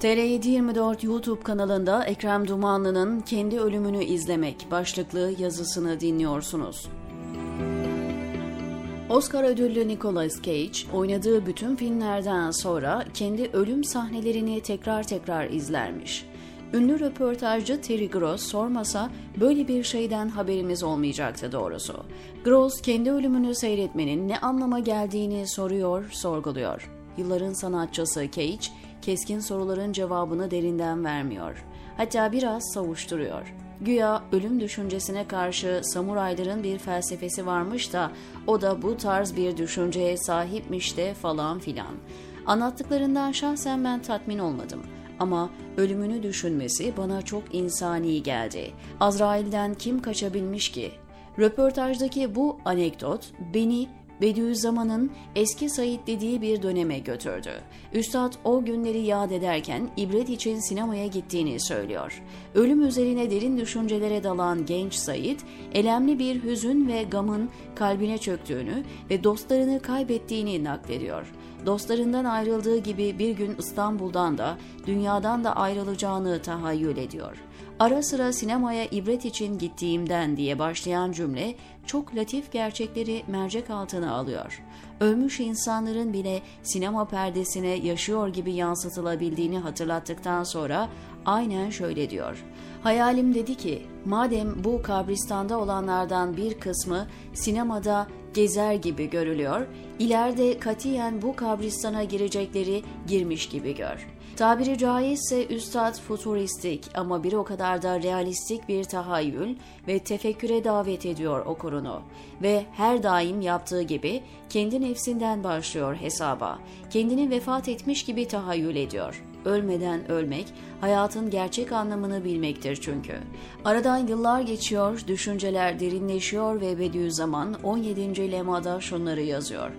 TR724 YouTube kanalında Ekrem Dumanlı'nın Kendi Ölümünü İzlemek başlıklı yazısını dinliyorsunuz. Oscar ödüllü Nicolas Cage, oynadığı bütün filmlerden sonra kendi ölüm sahnelerini tekrar tekrar izlermiş. Ünlü röportajcı Terry Gross sormasa böyle bir şeyden haberimiz olmayacaktı doğrusu. Gross kendi ölümünü seyretmenin ne anlama geldiğini soruyor, sorguluyor. Yılların sanatçısı Cage, keskin soruların cevabını derinden vermiyor. Hatta biraz savuşturuyor. Güya ölüm düşüncesine karşı samurayların bir felsefesi varmış da o da bu tarz bir düşünceye sahipmiş de falan filan. Anlattıklarından şahsen ben tatmin olmadım. Ama ölümünü düşünmesi bana çok insani geldi. Azrail'den kim kaçabilmiş ki? Röportajdaki bu anekdot beni Bediüzzaman'ın eski Said dediği bir döneme götürdü. Üstad o günleri yad ederken ibret için sinemaya gittiğini söylüyor. Ölüm üzerine derin düşüncelere dalan genç Said, elemli bir hüzün ve gamın kalbine çöktüğünü ve dostlarını kaybettiğini naklediyor. Dostlarından ayrıldığı gibi bir gün İstanbul'dan da dünyadan da ayrılacağını tahayyül ediyor. Ara sıra sinemaya ibret için gittiğimden diye başlayan cümle çok latif gerçekleri mercek altına alıyor. Ölmüş insanların bile sinema perdesine yaşıyor gibi yansıtılabildiğini hatırlattıktan sonra aynen şöyle diyor. Hayalim dedi ki, madem bu kabristanda olanlardan bir kısmı sinemada gezer gibi görülüyor, ileride katiyen bu kabristana girecekleri girmiş gibi gör.'' Tabiri caizse üstad futuristik ama bir o kadar da realistik bir tahayyül ve tefekküre davet ediyor okurunu. Ve her daim yaptığı gibi kendi nefsinden başlıyor hesaba. Kendini vefat etmiş gibi tahayyül ediyor. Ölmeden ölmek, hayatın gerçek anlamını bilmektir çünkü. Aradan yıllar geçiyor, düşünceler derinleşiyor ve Bediüzzaman 17. lemada şunları yazıyor.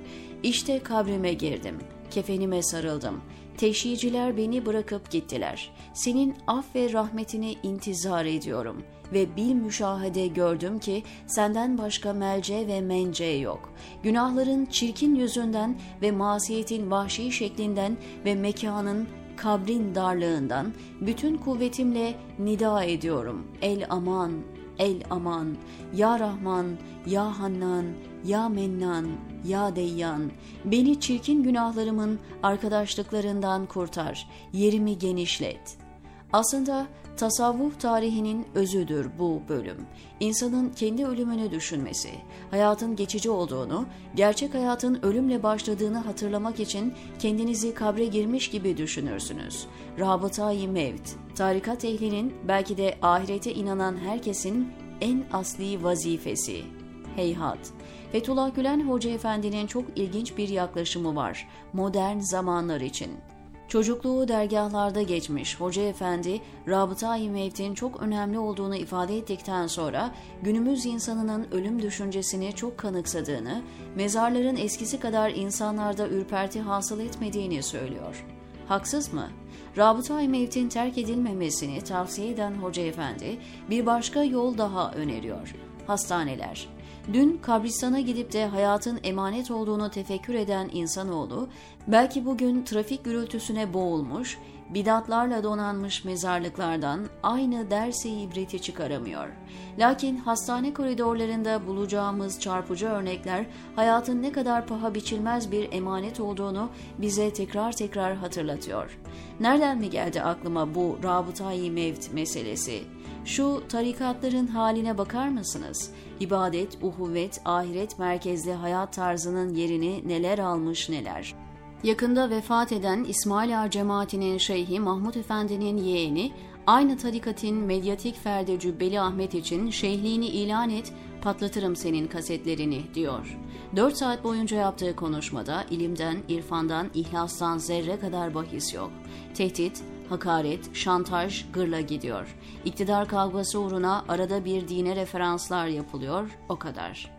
İşte kabrime girdim, kefenime sarıldım. Teşhiciler beni bırakıp gittiler. Senin af ve rahmetini intizar ediyorum ve bil müşahede gördüm ki senden başka melce ve mence yok. Günahların çirkin yüzünden ve masiyetin vahşi şeklinden ve mekanın kabrin darlığından bütün kuvvetimle nida ediyorum. El aman, el aman, ya Rahman, ya Hannan, ya Mennan, ya Deyyan, beni çirkin günahlarımın arkadaşlıklarından kurtar, yerimi genişlet. Aslında tasavvuf tarihinin özüdür bu bölüm. İnsanın kendi ölümünü düşünmesi, hayatın geçici olduğunu, gerçek hayatın ölümle başladığını hatırlamak için kendinizi kabre girmiş gibi düşünürsünüz. Rabıta-i Mevt, tarikat ehlinin belki de ahirete inanan herkesin en asli vazifesi. Heyhat. Fethullah Gülen Hoca Efendi'nin çok ilginç bir yaklaşımı var modern zamanlar için. Çocukluğu dergahlarda geçmiş Hoca Efendi, Rabıta-i Mevt'in çok önemli olduğunu ifade ettikten sonra günümüz insanının ölüm düşüncesini çok kanıksadığını, mezarların eskisi kadar insanlarda ürperti hasıl etmediğini söylüyor. Haksız mı? Rabıta-i Mevt'in terk edilmemesini tavsiye eden Hoca Efendi bir başka yol daha öneriyor. Hastaneler. Dün kabristana gidip de hayatın emanet olduğunu tefekkür eden insanoğlu, belki bugün trafik gürültüsüne boğulmuş, bidatlarla donanmış mezarlıklardan aynı dersi ibreti çıkaramıyor. Lakin hastane koridorlarında bulacağımız çarpıcı örnekler hayatın ne kadar paha biçilmez bir emanet olduğunu bize tekrar tekrar hatırlatıyor. Nereden mi geldi aklıma bu rabıtayı mevt meselesi? Şu tarikatların haline bakar mısınız? İbadet, uhuvvet, ahiret merkezli hayat tarzının yerini neler almış neler. Yakında vefat eden İsmail Ağa cemaatinin şeyhi Mahmut Efendi'nin yeğeni, aynı tarikatın medyatik ferdi Cübbeli Ahmet için şeyhliğini ilan et, patlatırım senin kasetlerini diyor. Dört saat boyunca yaptığı konuşmada ilimden, irfandan, ihlastan zerre kadar bahis yok. Tehdit, hakaret, şantaj gırla gidiyor. İktidar kavgası uğruna arada bir dine referanslar yapılıyor, o kadar.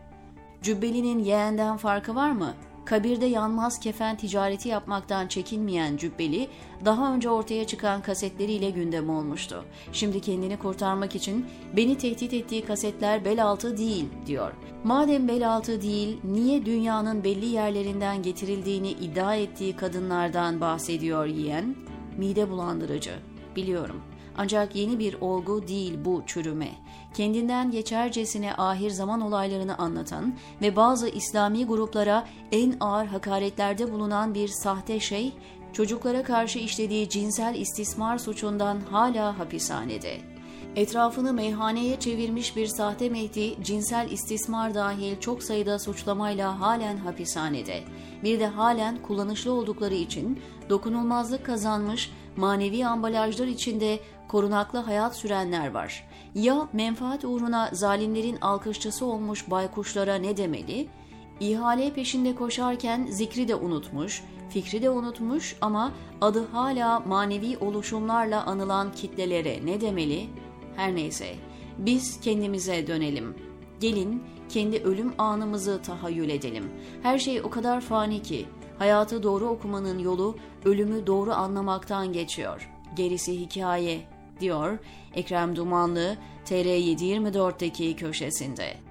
Cübbeli'nin yeğenden farkı var mı? Kabirde yanmaz kefen ticareti yapmaktan çekinmeyen Cübbeli, daha önce ortaya çıkan kasetleriyle gündem olmuştu. Şimdi kendini kurtarmak için beni tehdit ettiği kasetler bel altı değil diyor. Madem bel altı değil, niye dünyanın belli yerlerinden getirildiğini iddia ettiği kadınlardan bahsediyor yiyen? mide bulandırıcı. Biliyorum. Ancak yeni bir olgu değil bu çürüme. Kendinden geçercesine ahir zaman olaylarını anlatan ve bazı İslami gruplara en ağır hakaretlerde bulunan bir sahte şey, çocuklara karşı işlediği cinsel istismar suçundan hala hapishanede. Etrafını meyhaneye çevirmiş bir sahte Mehdi, cinsel istismar dahil çok sayıda suçlamayla halen hapishanede. Bir de halen kullanışlı oldukları için dokunulmazlık kazanmış manevi ambalajlar içinde korunaklı hayat sürenler var. Ya menfaat uğruna zalimlerin alkışçısı olmuş baykuşlara ne demeli? İhale peşinde koşarken zikri de unutmuş, fikri de unutmuş ama adı hala manevi oluşumlarla anılan kitlelere ne demeli? Her neyse, biz kendimize dönelim. Gelin kendi ölüm anımızı tahayyül edelim. Her şey o kadar fani ki hayatı doğru okumanın yolu ölümü doğru anlamaktan geçiyor. Gerisi hikaye diyor Ekrem Dumanlı TR724'deki köşesinde.